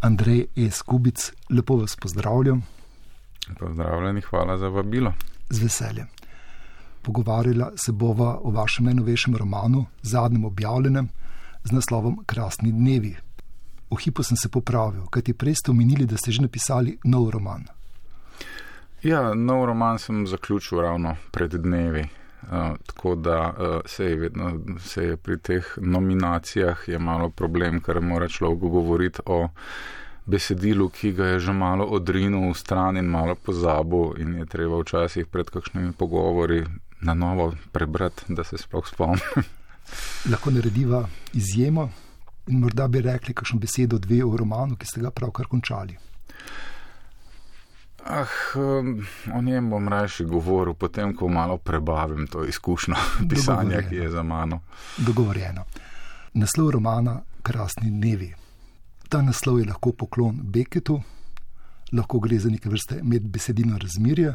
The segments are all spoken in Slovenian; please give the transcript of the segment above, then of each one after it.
Andrej E. Skubic, lepo vas pozdravljam. Pozdravljeni, hvala za vabilo. Z veseljem. Pogovarjala se bova o vašem najnovejšem romanu, zadnjem objavljenem, z naslovom Krasni dnevi. V hipu sem se popravil, kajti prej ste omenili, da ste že napisali nov roman. Ja, nov roman sem zaključil ravno pred dnevi. Uh, tako da uh, se, je vedno, se je pri teh nominacijah je malo problem, ker mora človek govoriti o besedilu, ki ga je že malo odrinil v stran in malo pozabil in je treba včasih pred kakšnimi pogovori na novo prebrati, da se sploh spomnim. Lahko narediva izjemo in morda bi rekli kakšno besedo dve o romanu, ki ste ga pravkar končali. Ah, o njem bom raje govoril, potem, ko malo prebavim to izkušnjo pisanja, ki je za mano. Dogovorjeno. Naslov romana Krasni dnevi. Ta naslov je lahko poklon Beketu, lahko gre za neke vrste medbesedino razmerje,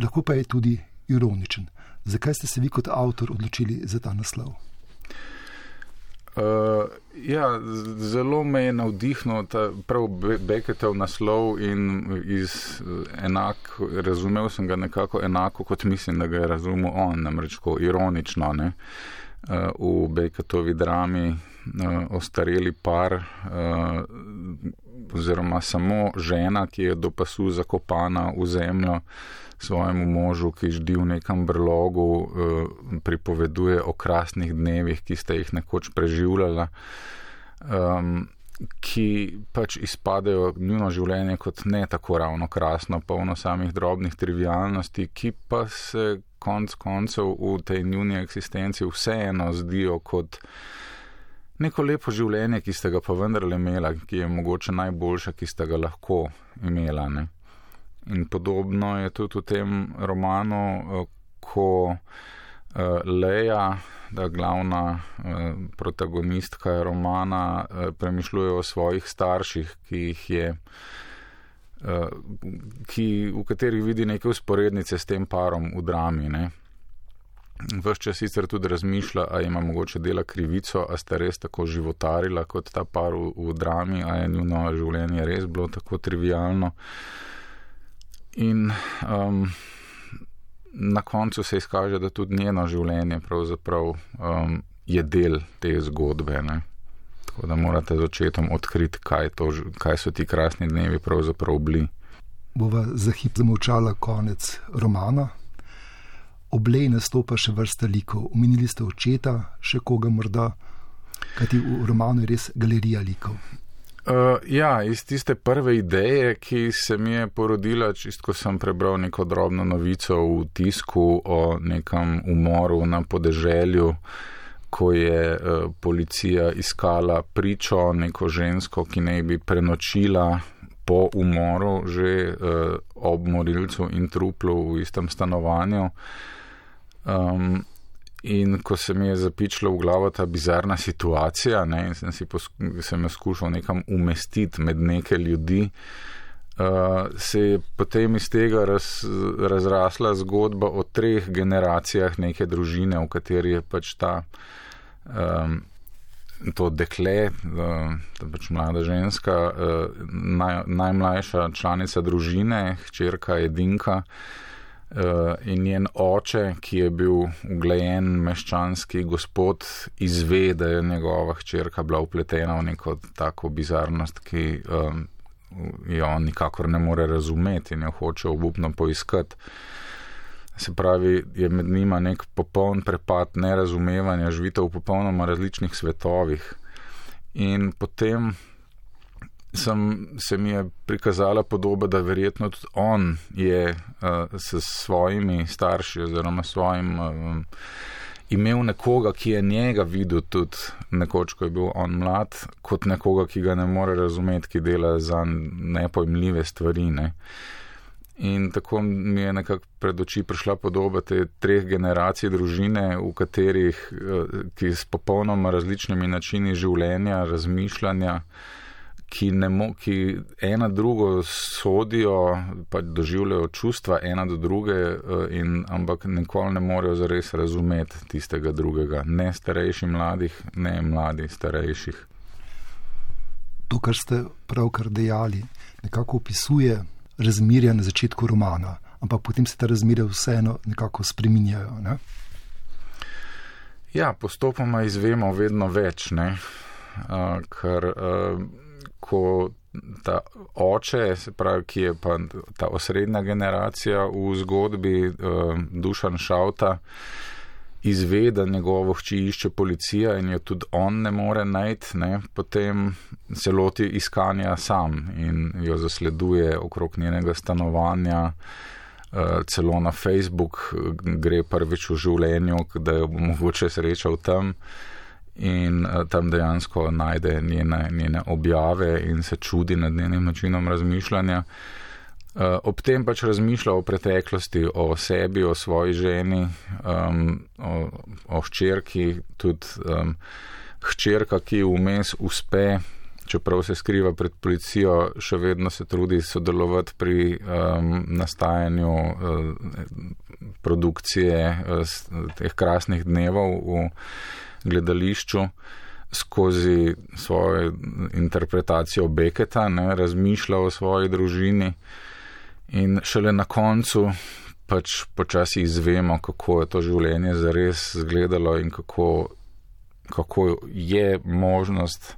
lahko pa je tudi ironičen. Zakaj ste se vi kot avtor odločili za ta naslov? Uh, ja, zelo me je navdihnil ta prav Beketov naslov in iz enak, razumel sem ga nekako enako, kot mislim, da ga je razumel on, namreč ko ironično, ne, uh, v Beketovi drami ostareli par uh, oziroma samo žena, ki je do pasu zakopana v zemljo, svojemu možu, ki ždi v nekem brlogu, eh, pripoveduje o krasnih dnevih, ki ste jih nekoč preživljala, um, ki pač izpadejo njuno življenje kot ne tako ravno krasno, polno samih drobnih trivialnosti, ki pa se konc koncev v tej njuni eksistenci vseeno zdijo kot. Neko lepo življenje, ki ste ga pa vendarle imela, ki je mogoče najboljše, ki ste ga lahko imela. Ne? In podobno je tudi v tem romanu, eh, ko eh, Leja, da glavna eh, protagonistka romana, premišljuje o svojih starših, ki jih je. Ki, v katerih vidi neke usporednice s tem parom v drami. Ne. Ves čas sicer tudi razmišlja, ali ima mogoče dela krivico, ali sta res tako životarila kot ta par v, v drami, ali je njuno življenje res bilo tako trivialno. In um, na koncu se izkaže, da tudi njeno življenje um, je del te zgodbe. Ne? Tako da morate z očetom odkriti, kaj, to, kaj so ti krasni dnevi pravzaprav bili. Bova za hip zamovčala konec romana. Oblej nastopa še vrsta likov. Omenili ste očeta, še koga morda, kajti v romanu je res galerija likov. Uh, ja, iz tiste prve ideje, ki se mi je porodila, čist ko sem prebral neko drobno novico v tisku o nekem umoru na podeželju, ko je uh, policija iskala pričo, neko žensko, ki naj bi prenočila po umoru že uh, ob morilcu in truplu v istem stanovanju. Um, In ko se mi je zapičila v glavo ta bizarna situacija, ne, in sem, sem jo skušal nekam umestiti med neke ljudi, uh, se je potem iz tega raz, razrasla zgodba o treh generacijah neke družine, v kateri je pač ta. Um, To dekle, ta pač mlada ženska, naj, najmlajša članica družine, hčerka Edinka, Eh, in njen oče, ki je bil uglajen meščanski gospod, izve, da je njegova hčerka bila upletena v neko tako bizarnost, ki um, jo on nikakor ne more razumeti in jo hoče obupno poiskati. Se pravi, je med njima nek popoln prepad nerazumevanja, živite v popolnoma različnih svetovih. In potem sem, se mi je prikazala podoba, da verjetno tudi on je uh, s svojimi starši oziroma svojim um, imel nekoga, ki je njega videl tudi nekoč, ko je bil on mlad, kot nekoga, ki ga ne more razumeti, ki dela za nepojmljive stvari. Ne. In tako mi je nekako pred oči prišla podoba te treh generacij družine, v katerih, ki s popolnoma različnimi načini življenja, razmišljanja, uh, ki, mo, ki ena drugo sodijo, pa doživljajo čustva ena do druge, eh, in, ampak nikoli ne morejo zares razumeti tistega drugega, ne starejših mladih, ne mladih starejših. To, kar ste pravkar dejali, nekako opisuje razmerja na začetku romana, ampak potem se ta razmerja vseeno nekako spreminjajo. Ne? Ja, postopoma izvemo vedno več, uh, ker uh, ko ta oče, pravi, ki je pa ta osrednja generacija v zgodbi uh, Dušan Šauta, izve, da njegovo hči išče policija in jo tudi on ne more najti, ne, potem se loti iskanja sam in jo zasleduje okrog njenega stanovanja. Uh, celo na Facebook gre prvič v življenju, da jo bo mogoče srečal tam in uh, tam dejansko najde njene, njene objave in se čudi nad njenim načinom razmišljanja. Eh, ob tem pač razmišlja o preteklosti, o sebi, o svoji ženi, um, o, o hčerki, tudi um, hčerka, ki vmes uspe, čeprav se skriva pred policijo, še vedno se trudi sodelovati pri um, nastajanju um, produkcije um, teh krasnih dnevov v gledališču. Skozi svojo interpretacijo Beketa, ne, razmišlja o svoji družini, In šele na koncu pač počasi izvemo, kako je to življenje zares izgledalo in kako, kako je možnost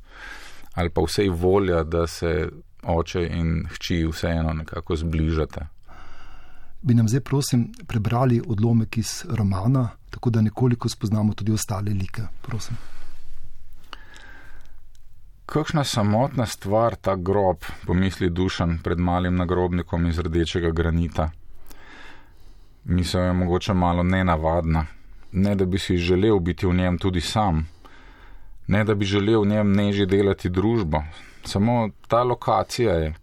ali pa vsej volja, da se oče in hči vseeno nekako zbližate. Bi nam zdaj, prosim, prebrali odlomek iz romana, tako da nekoliko spoznamo tudi ostale like, prosim kakšna samotna stvar ta grob, pomisli dušan pred malim nagrobnikom iz rdečega granita. Misel je mogoče malo nenavadna, ne da bi si želel biti v njem tudi sam, ne da bi želel v njem neži delati družbo, samo ta lokacija je.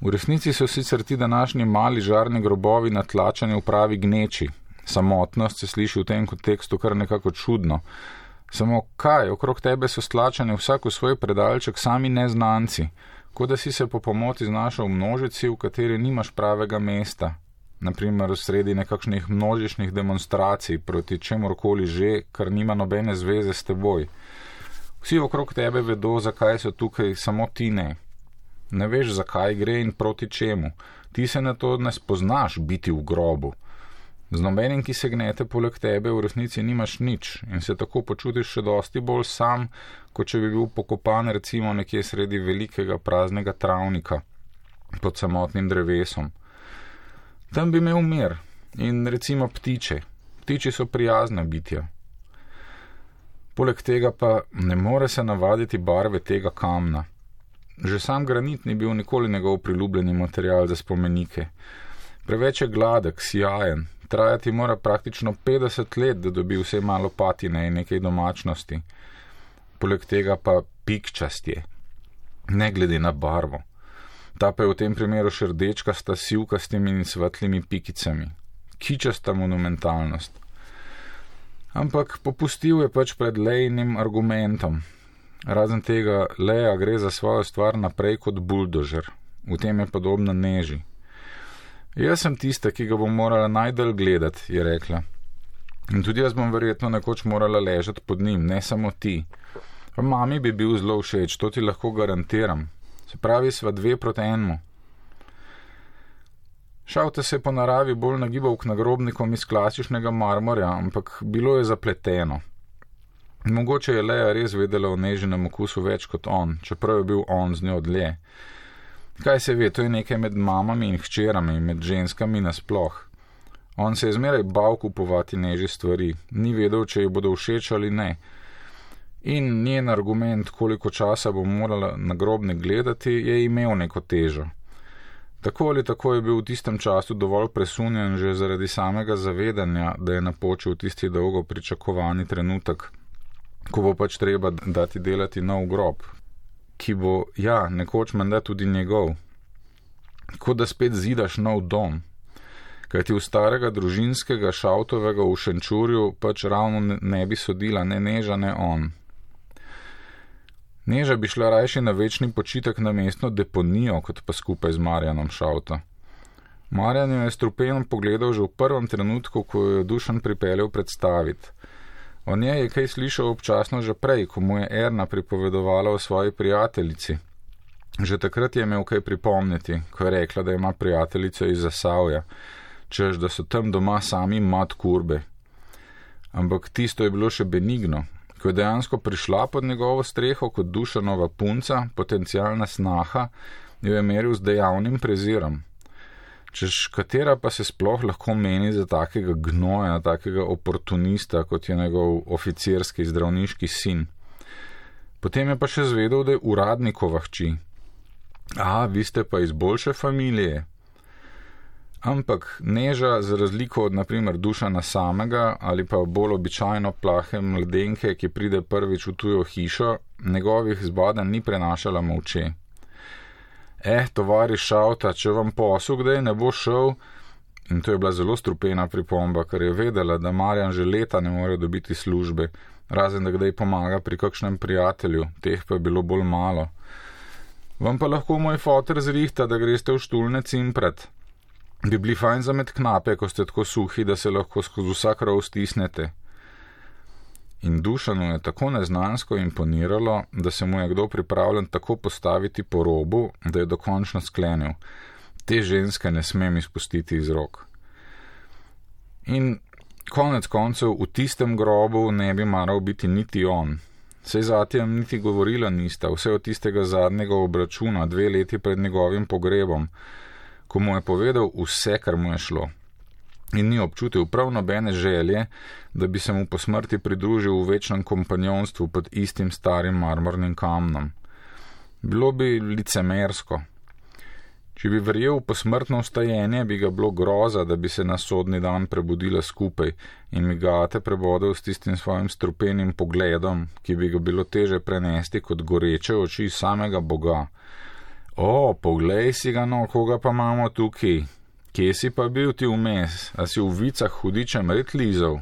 V resnici so sicer ti današnji mali žarni grobovi natlačeni v pravi gneči. Samotnost se sliši v tem kontekstu kar nekako čudno, Samo kaj, okrog tebe so stlačeni vsak v svoj predalček, sami neznanci, kot da si se po pomoti znašel v množici, v kateri nimaš pravega mesta, naprimer sredi nekakšnih množičnih demonstracij proti čemorkoli že, kar nima nobene zveze s teboj. Vsi okrog tebe vedo, zakaj so tukaj, samo ti ne. Ne veš, zakaj gre in proti čemu. Ti se na to ne spoznaš biti v grobu. Z nobenim, ki se gnete poleg tebe, v resnici nimaš nič in se tako počutiš še dosti bolj sam, kot če bi bil pokopan recimo nekje sredi velikega praznega travnika pod samotnim drevesom. Tam bi imel mir in recimo ptiče. Ptiči so prijazna bitja. Poleg tega pa ne more se navaditi barve tega kamna. Že sam granit ni bil nikoli njegov priljubljeni material za spomenike. Preveč je gladek, sijajen, trajati mora praktično 50 let, da dobi vse malo patine in nekaj domačnosti. Poleg tega pa pikčast je, ne glede na barvo. Ta pa je v tem primeru še rdečka s sivkastimi in svetlimi pikicami. Kičasta monumentalnost. Ampak popustil je pač pred lejnim argumentom. Razen tega, Leja gre za svojo stvar naprej kot buldožer, v tem je podobna neži. Jaz sem tista, ki ga bom morala najdel gledati, je rekla. In tudi jaz bom verjetno nekoč morala ležati pod njim, ne samo ti. Pa mami bi bil zelo všeč, to ti lahko garantiram. Se pravi, sva dve proti enemu. Šaute se je po naravi bolj nagibal k nagrobnikom iz klasičnega marmorja, ampak bilo je zapleteno. Mogoče je Leja res vedela o neženem okusu več kot on, čeprav je bil on z njo dlje. Kaj se ve, to je nekaj med mamami in hčerami, med ženskami nasploh. On se je zmeraj bal kupovati neže stvari, ni vedel, če ji bodo všeč ali ne. In njen argument, koliko časa bo morala na grobne gledati, je imel neko težo. Tako ali tako je bil v tistem času dovolj presunjen že zaradi samega zavedanja, da je napočil tisti dolgo pričakovani trenutek, ko bo pač treba dati delati nov grob, ki bo, ja, nekoč menda tudi njegov, kot da spet zidaš nov dom. Kajti v starega družinskega šavtovega v Šenčurju pač ravno ne bi sodila ne neža, ne on. Neža bi šla rajši na večni počitek na mestno deponijo, kot pa skupaj z Marjanom šavta. Marjan jo je strupenom pogledal že v prvem trenutku, ko jo je dušan pripeljal predstaviti. O njej je kaj slišal občasno že prej, ko mu je Erna pripovedovala o svoji prijateljici. Že takrat je imel kaj pripomniti, ko je rekla, da ima prijateljico iz Zasavja, čež da so tam doma sami mat kurbe. Ampak tisto je bilo še benigno, ko je dejansko prišla pod njegovo streho kot dušanova punca, potencijalna snaha, jo je meril z dejavnim prezirom. Češ katera pa se sploh lahko meni za takega gnoja, takega oportunista, kot je njegov oficirski zdravniški sin. Potem je pa še zvedel, da je uradnikova hči. A, vi ste pa iz boljše familije. Ampak neža, za razliko od naprimer Dušana samega ali pa bolj običajno plahe mladenke, ki pride prvič v tujo hišo, njegovih zbodan ni prenašala moče. Eh, tovariš šavta, če vam posel kdaj ne bo šel. In to je bila zelo strupena pripomba, ker je vedela, da Marjan že leta ne more dobiti službe, razen da kdaj pomaga pri kakšnem prijatelju, teh pa je bilo bolj malo. Vam pa lahko moj fotor zrihta, da greste v štulnec in pred. Bi bili fajn za med knape, ko ste tako suhi, da se lahko skozi vsak rov stisnete in Dušanu je tako neznansko imponiralo, da se mu je kdo pripravljen tako postaviti po robu, da je dokončno sklenil: Te ženske ne smem izpustiti iz rok. In konec koncev v tistem grobu ne bi maral biti niti on. Sej zatjem niti govorila nista, vse od tistega zadnjega obračuna, dve leti pred njegovim pogrebom, ko mu je povedal vse, kar mu je šlo in ni občutil prav nobene želje, da bi se mu po smrti pridružil v večnem kompanjonstvu pod istim starim marmornim kamnom. Bilo bi licemersko. Če bi verjel v posmrtno ustajenje, bi ga bilo groza, da bi se na sodni dan prebudila skupaj in mi gate prebodel s tistim svojim strupenim pogledom, ki bi ga bilo teže prenesti kot goreče oči samega Boga. O, poglej si ga no, koga pa imamo tukaj, Kje si pa bil ti vmes, a si v vicah hudičem red lizal?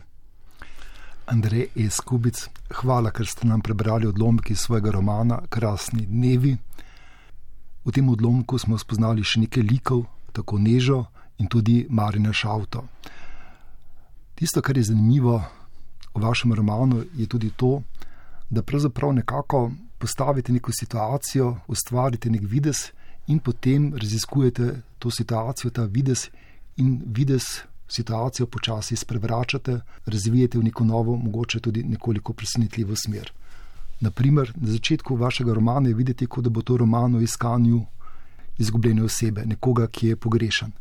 Andrej E. Skubic, hvala, ker ste nam prebrali odlomki svojega romana Krasni dnevi. V tem odlomku smo spoznali še nekaj likov, tako Nežo in tudi Marina Šavto. Tisto, kar je zanimivo v vašem romanu, je tudi to, da pravzaprav nekako postavite neko situacijo, ustvarite nek vides in potem raziskujete to situacijo, ta vides in vides situacijo počasi sprevračate, razvijete v neko novo, mogoče tudi nekoliko presenetljivo smer. Naprimer, na začetku vašega romana je videti, kot da bo to roman o iskanju izgubljene osebe, nekoga, ki je pogrešan.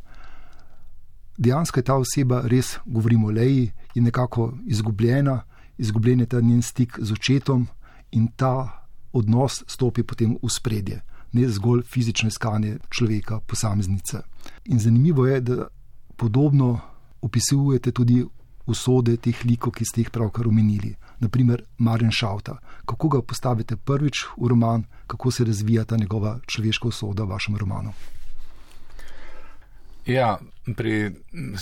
Dejansko je ta oseba, res govorimo o Leji, je nekako izgubljena, izgubljen je ta njen stik z očetom in ta odnos stopi potem v spredje ne zgolj fizično iskanje človeka, posameznice. In zanimivo je, da podobno opisujete tudi usode teh likov, ki ste jih pravkar omenili. Naprimer, Marjan Šauta. Kako ga postavite prvič v roman, kako se razvija ta njegova človeška usoda v vašem romanu? Ja, pri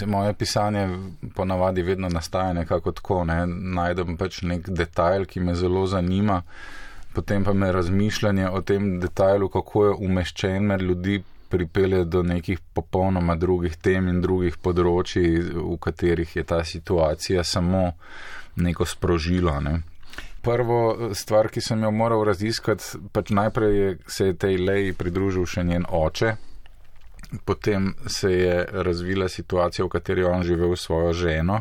moje pisanje ponavadi vedno nastaja nekako tako. Ne? Najdem pač nek detajl, ki me zelo zanima potem pa me razmišljanje o tem detajlu, kako je umeščen med ljudi, pripelje do nekih popolnoma drugih tem in drugih področji, v katerih je ta situacija samo neko sprožilo. Ne. Prvo stvar, ki sem jo moral raziskati, pač najprej je, se je tej leji pridružil še njen oče. Potem se je razvila situacija, v kateri je on živel s svojo ženo,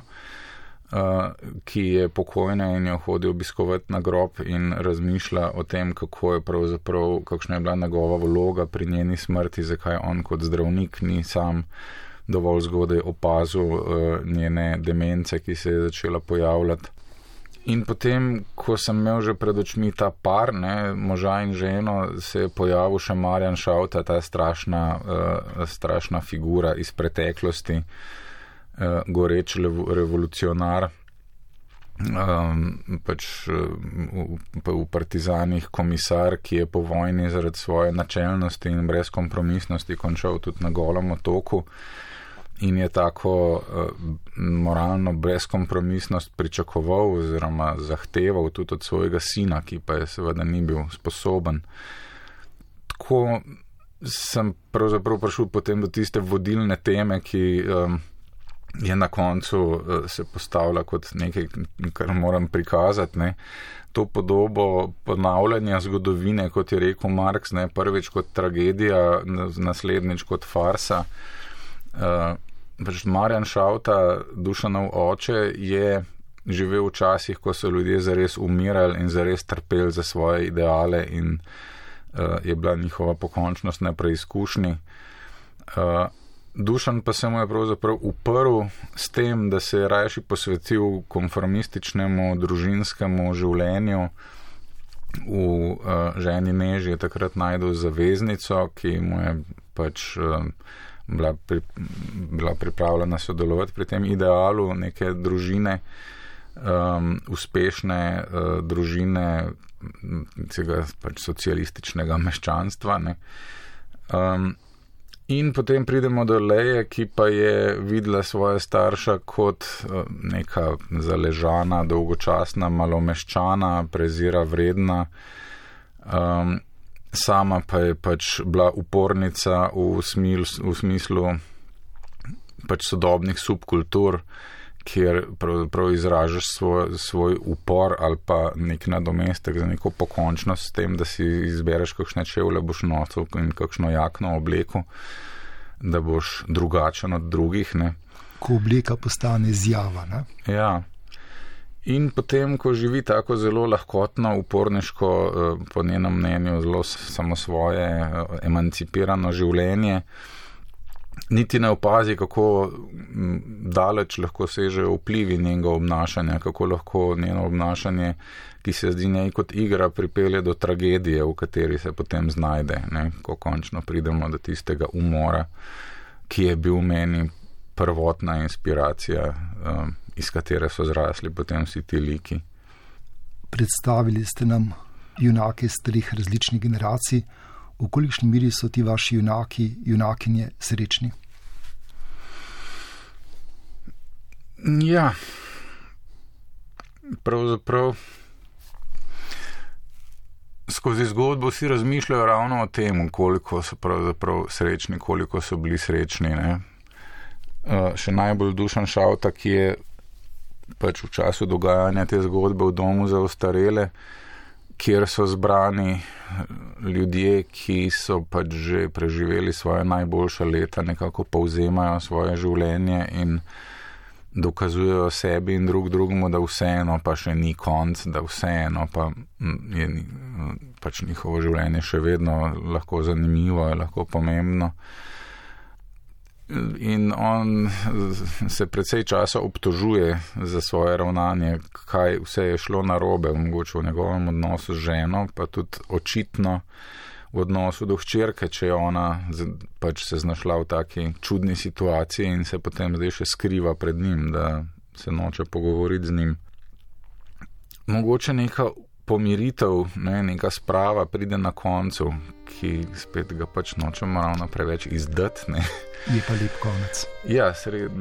ki je pokojna in jo hodi obiskovati na grob in razmišlja o tem, kako je pravzaprav, kakšna je bila njegova vloga pri njeni smrti, zakaj on kot zdravnik ni sam dovolj zgodaj opazil uh, njene demence, ki se je začela pojavljati. In potem, ko sem imel že pred očmi ta par, ne, moža in ženo, se je pojavil še Marjan Šauta, ta strašna, uh, strašna figura iz preteklosti, uh, goreč revolucionar. Um, pač v, v partizanih komisar, ki je po vojni zaradi svoje načelnosti in brezkompromisnosti končal tudi na golem otoku in je tako uh, moralno brezkompromisnost pričakoval oziroma zahteval tudi od svojega sina, ki pa je seveda ni bil sposoben. Tako sem pravzaprav prišel potem do tiste vodilne teme, ki um, je na koncu uh, se postavila kot nekaj, kar moram prikazati. Ne. To podobo ponavljanja zgodovine, kot je rekel Marx, ne prvič kot tragedija, naslednjič kot farsa. Uh, pač Marjan Šauta, dušanov oče, je živel v časih, ko so ljudje zares umirali in zares trpeli za svoje ideale in uh, je bila njihova pokončnost na preizkušnji. Uh, Dušan pa se mu je pravzaprav uprl s tem, da se je rajši posvetil konformističnemu družinskemu življenju. V uh, ženi Neži je takrat najdel zaveznico, ki mu je pač uh, bila, pri, bila pripravljena sodelovati pri tem idealu neke družine, um, uspešne uh, družine, tega pač socialističnega meščanstva. Um, In potem pridemo do Leje, ki pa je videla svoje starša kot eh, neka zaležana, dolgočasna, malomeščana, prezira vredna. Um, sama pa je pač bila upornica v, smil, v smislu pač sodobnih subkultur, kjer pravzaprav izražaš svoj, svoj upor ali pa nek nadomestek za neko pokončnost s tem, da si izbereš kakšne čevlje, boš nosil in kakšno jakno obleko da boš drugačen od drugih. Ne. Ko oblika postane zjava. Ne? Ja. In potem, ko živi tako zelo lahkotno, uporniško, eh, po njenem mnenju, zelo samo svoje eh, emancipirano življenje, niti ne opazi, kako daleč lahko sežejo vplivi njenega obnašanja, kako lahko njeno obnašanje, ki se zdi njej kot igra, pripelje do tragedije, v kateri se potem znajde, ne? ko končno pridemo do tistega umora, ki je bil meni prvotna inspiracija, um, iz katere so zrasli potem vsi ti liki. Predstavili ste nam junake iz treh različnih generacij v kolikšni miri so ti vaši junaki, junakinje srečni? Ja, pravzaprav skozi zgodbo vsi razmišljajo ravno o tem, koliko so pravzaprav srečni, koliko so bili srečni. Ne? Uh, še najbolj dušen šavta, ki je pač v času dogajanja te zgodbe v domu za ostarele, uh, kjer so zbrani ljudje, ki so pač že preživeli svoje najboljše leta, nekako povzemajo svoje življenje in dokazujejo sebi in drug drugemu, da vseeno pa še ni konc, da vseeno pa je pač njihovo življenje še vedno lahko zanimivo, je lahko pomembno. In on se predvsej časa obtožuje za svoje ravnanje, kaj vse je šlo na robe, mogoče v njegovem odnosu z ženo, pa tudi očitno v odnosu do hčerke, če je ona pač se znašla v taki čudni situaciji in se potem zdaj še skriva pred njim, da se noče pogovoriti z njim. Mogoče neka pomiritev, ne, neka sprava pride na koncu, ki spet ga pač nočemo ravno preveč izdati. Je pa lep konec. Ja, sred,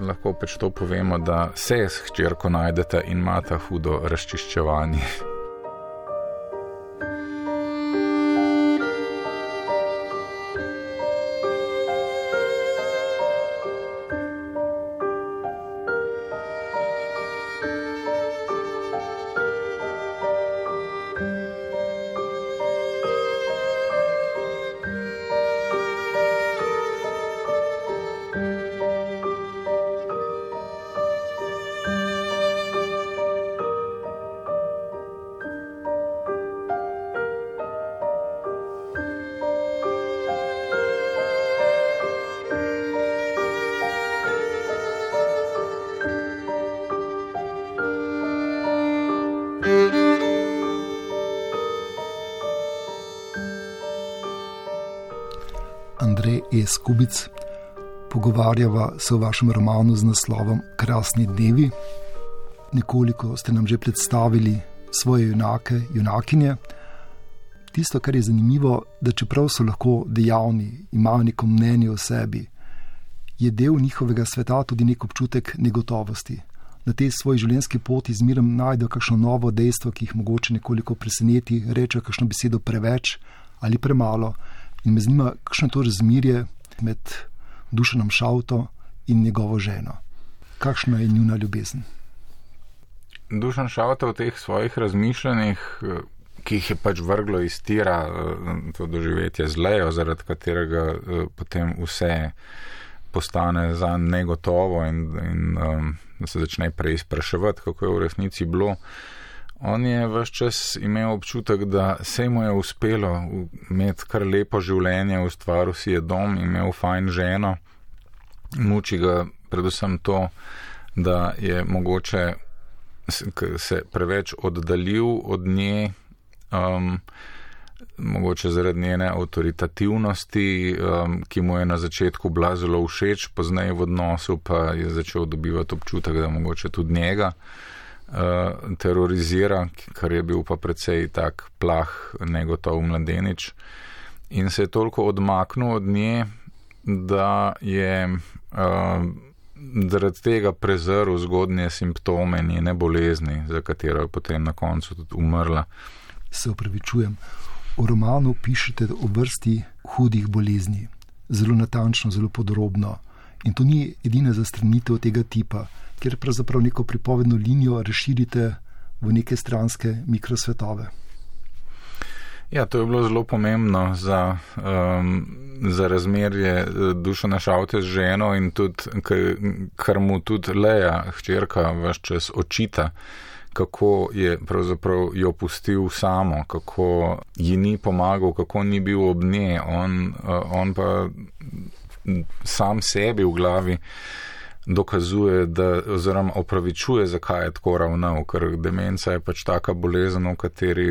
lahko pač to povemo, da se s hčerko najdete in imate hudo razčiščevanje. E. Skubic. Pogovarjava se o vašem romanu z naslovom Krasni dnevi. Nekoliko ste nam že predstavili svoje junake, junakinje. Tisto, kar je zanimivo, da čeprav so lahko dejavni, imajo neko mnenje o sebi, je del njihovega sveta tudi nek občutek negotovosti. Na tej svoji življenjski poti zmeraj najdejo kakšno novo dejstvo, ki jih mogoče nekoliko preseneti, reče kakšno besedo preveč ali premalo. In me zanima, kakšno je to razmerje med Dušanom Šauto in njegovo ženo. Kakšna je njuna ljubezen? Dušan Šavta v teh svojih razmišljanjih, ki jih je pač vrglo iz tira, to doživetje z lejo, zaradi katerega potem vse postane za negotovo in, in um, se začne preizpraševati, kako je v resnici bilo. On je vse čas imel občutek, da se mu je uspelo imeti kar lepo življenje, ustvaril si je dom, imel fajn ženo, muči ga predvsem to, da je mogoče se preveč oddaljil od nje, um, mogoče zaradi njene avtoritativnosti, um, ki mu je na začetku bila zelo všeč, pozneje v odnosu pa je začel dobivati občutek, da mogoče tudi njega. Eh, terorizira, kar je bil pa precej tak plah, negotov mladenič. In se je toliko odmaknil od nje, da je uh, zaradi tega prezrl zgodnje simptome njene bolezni, za katero je potem na koncu tudi umrla. Se upravičujem, v romanu pišete o vrsti hudih bolezni, zelo natančno, zelo podrobno. In to ni edina zastranitev tega tipa kjer pravzaprav neko pripovedno linijo razširite v neke stranske mikrosvetove. Ja, to je bilo zelo pomembno za, um, za razmerje eh, duša našavte z ženo in tudi, kar mu tudi Leja, hčerka, vaš čas očita, kako je pravzaprav jo pustil samo, kako ji ni pomagal, kako ni bil ob nje, on, uh, on pa sam sebi v glavi uh, dokazuje, da, oziroma opravičuje, zakaj je tako ravnal, ker demenca je pač taka bolezen, v kateri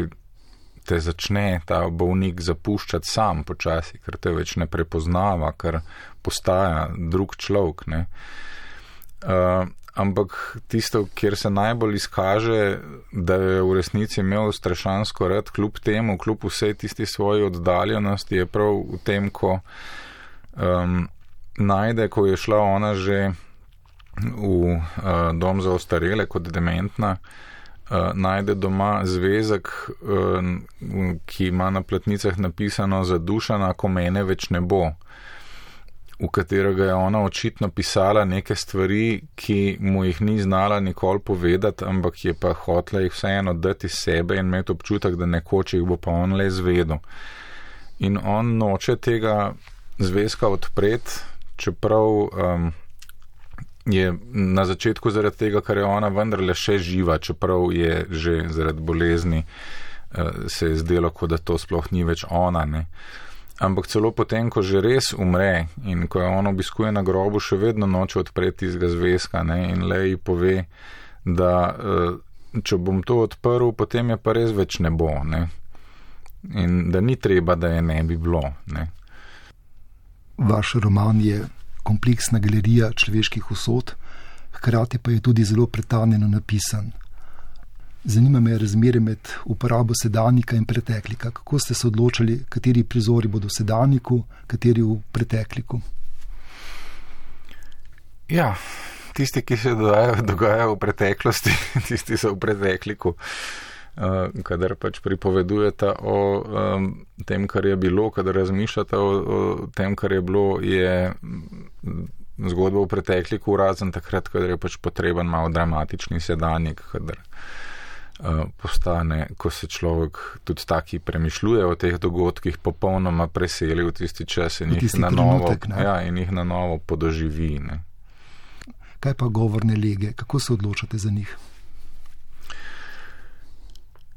te začne ta bolnik zapuščati sam počasi, ker te več ne prepoznava, ker postaja drug človek. Uh, ampak tisto, kjer se najbolj izkaže, da je v resnici imel strašansko rad, kljub temu, kljub vsej tisti svoji oddaljenosti, je prav v tem, ko um, najde, ko je šla ona že v uh, dom za ostarele kot dementna, uh, najde doma zvezek, uh, ki ima na platnicah napisano za dušana, ko mene več ne bo, v katerega je ona očitno pisala neke stvari, ki mu jih ni znala nikoli povedati, ampak je pa hotla jih vseeno dati sebe in imeti občutek, da nekoč jih bo pa on le zvedel. In on noče tega zvezka odpreti, čeprav um, je na začetku zaradi tega, ker je ona vendarle še živa, čeprav je že zaradi bolezni uh, se je zdelo, kot da to sploh ni več ona. Ne. Ampak celo potem, ko že res umre in ko je ona obiskuje na grobu, še vedno noče odpreti tistega zvezka ne, in le ji pove, da uh, če bom to odprl, potem je pa res več ne bo. Ne. In da ni treba, da je ne bi bilo. Ne. Vaš roman je kompleksna galerija človeških usod, hkrati pa je tudi zelo pretanjeno napisan. Zanima me razmere med uporabo sedanjika in preteklika. Kako ste se odločili, kateri prizori bodo v sedanjiku, kateri v pretekliku? Ja, tisti, ki se dogajajo v preteklosti, tisti so v pretekliku. Uh, kadar pač pripovedujete o um, tem, kar je bilo, kadar razmišljate o, o tem, kar je bilo, je zgodba v pretekliku razen takrat, kadar je pač potreben malo dramatični sedanjik, kadar uh, postane, ko se človek tudi taki premišljuje o teh dogodkih, popolnoma preseli v tisti čas in, jih, na novo, ja, in jih na novo podoživi. Ne. Kaj pa govorne lege, kako se odločate za njih?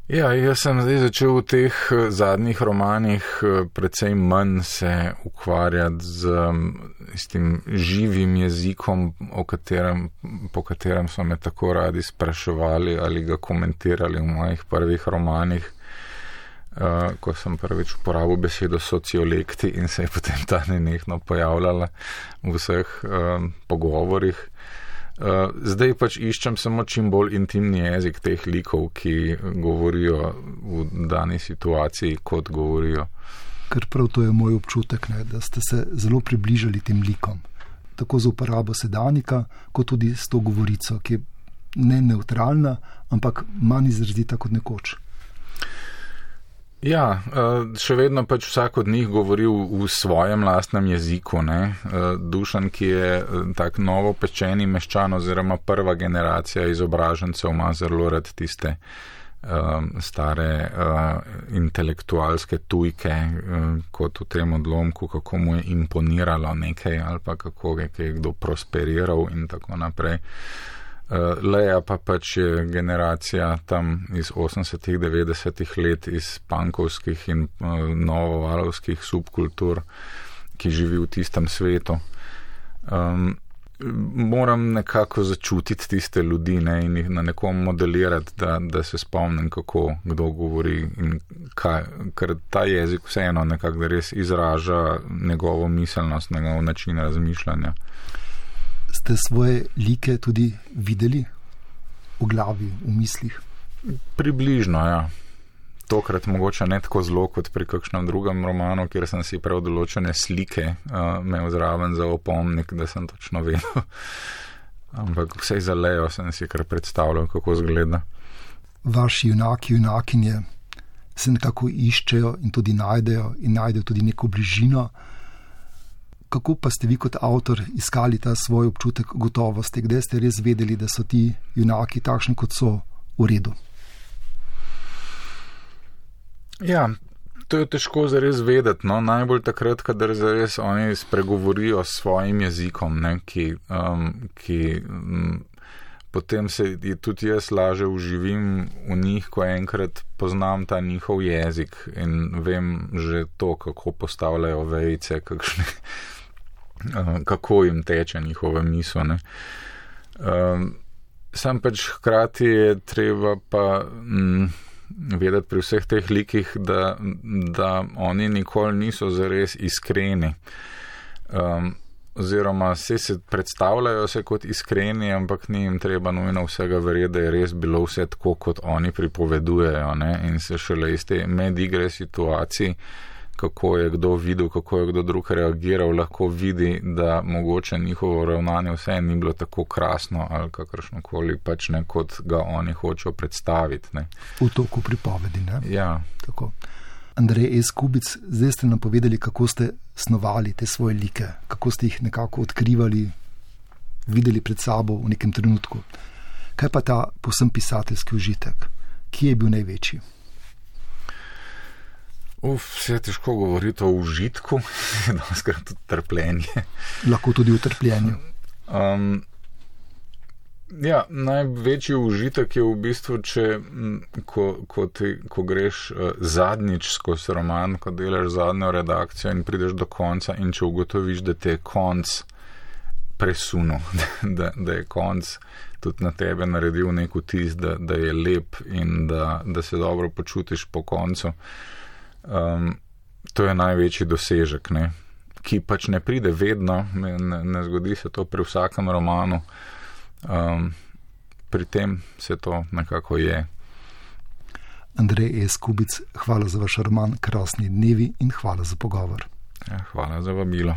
Ja, jaz sem zdaj začel v teh eh, zadnjih romanih eh, precej manj se ukvarjati z, z tem živim jezikom, katerem, po katerem so me tako radi spraševali ali ga komentirali v mojih prvih romanih, uh, ko sem prvič uporabil besedo sociolekti in se je potem ta nenehno pojavljala v vseh um, pogovorih. Uh, zdaj pač iščem samo čim bolj intimni jezik teh likov, ki govorijo v dani situaciji, kot govorijo. Ker prav to je moj občutek, ne, da ste se zelo približali tem likom, tako z uporabo sedanjika, kot tudi s to govorico, ki je ne neutralna, ampak manj izrazita kot nekoč. Ja, še vedno pač vsak od njih govori v svojem lastnem jeziku. Ne? Dušan, ki je tak novo pečeni meščan oziroma prva generacija izobražencev, ima zelo rad tiste stare intelektualske tujke, kot v tem odlomku, kako mu je imponiralo nekaj ali pa kako je kdo prosperiral in tako naprej. Uh, Leja pa pač je generacija tam iz 80-ih, 90-ih let, iz pankovskih in uh, novovalovskih subkultur, ki živi v tistem svetu. Um, moram nekako začutiti tiste ljudi ne, in jih na nekom modelirati, da, da se spomnim, kako kdo govori in kaj, ker ta jezik vseeno nekako res izraža njegovo miselnost, njegov način razmišljanja ste svoje like tudi videli v glavi, v mislih? Približno, ja. Tokrat mogoče ne tako zelo kot pri kakšnem drugem romanu, kjer sem si prav določene slike uh, imel zraven za opomnik, da sem točno vedel. Ampak vse za lejo sem si kar predstavljal, kako zgleda. Vaši junaki, junakinje se nekako iščejo in tudi najdejo in najdejo tudi neko bližino kako pa ste vi kot avtor iskali ta svoj občutek gotovosti, kdaj ste res vedeli, da so ti junaki takšni, kot so v redu? Ja, to je težko zares vedeti. No? Najbolj takrat, kadar zares oni spregovorijo s svojim jezikom, ne? ki, um, ki um, potem se tudi jaz laže uživim v njih, ko enkrat poznam ta njihov jezik in vem že to, kako postavljajo vejce, kakšne kako jim teče njihove misli. Um, sam pač hkrati je treba pa m, vedeti pri vseh teh likih, da, da oni nikoli niso zares iskreni. Um, oziroma, vse se predstavljajo se kot iskreni, ampak ni jim treba nujno vsega verjeti, da je res bilo vse tako, kot oni pripovedujejo. Ne? In se šele iz te medigre situacije kako je kdo videl, kako je kdo drug reagiral, lahko vidi, da mogoče njihovo ravnanje vse ni bilo tako krasno ali kakršno koli pač ne, kot ga oni hočejo predstaviti. Ne. V toku pripovedi. Ne? Ja. Tako. Andrej S. Kubic, zdaj ste nam povedali, kako ste snovali te svoje like, kako ste jih nekako odkrivali, videli pred sabo v nekem trenutku. Kaj pa ta posem pisateljski užitek? Kje je bil največji? Uf, vse je težko govoriti o užitku, da skratka tudi trpljenje. Lahko tudi v trpljenju. Um, ja, največji užitek je v bistvu, če ko, ko, ti, ko greš uh, zadnjič skozi roman, ko delaš zadnjo redakcijo in prideš do konca in če ugotoviš, da te je konc presunil, da, da je konc tudi na tebe naredil nek vtis, da, da je lep in da, da se dobro počutiš po koncu. Um, to je največji dosežek, ne? ki pač ne pride vedno, ne, ne zgodi se to pri vsakem romanu, um, pri tem se to nekako je. Andrej E. Skubic, hvala za vaš roman Krasni dnevi in hvala za pogovor. Ja, hvala za vabilo.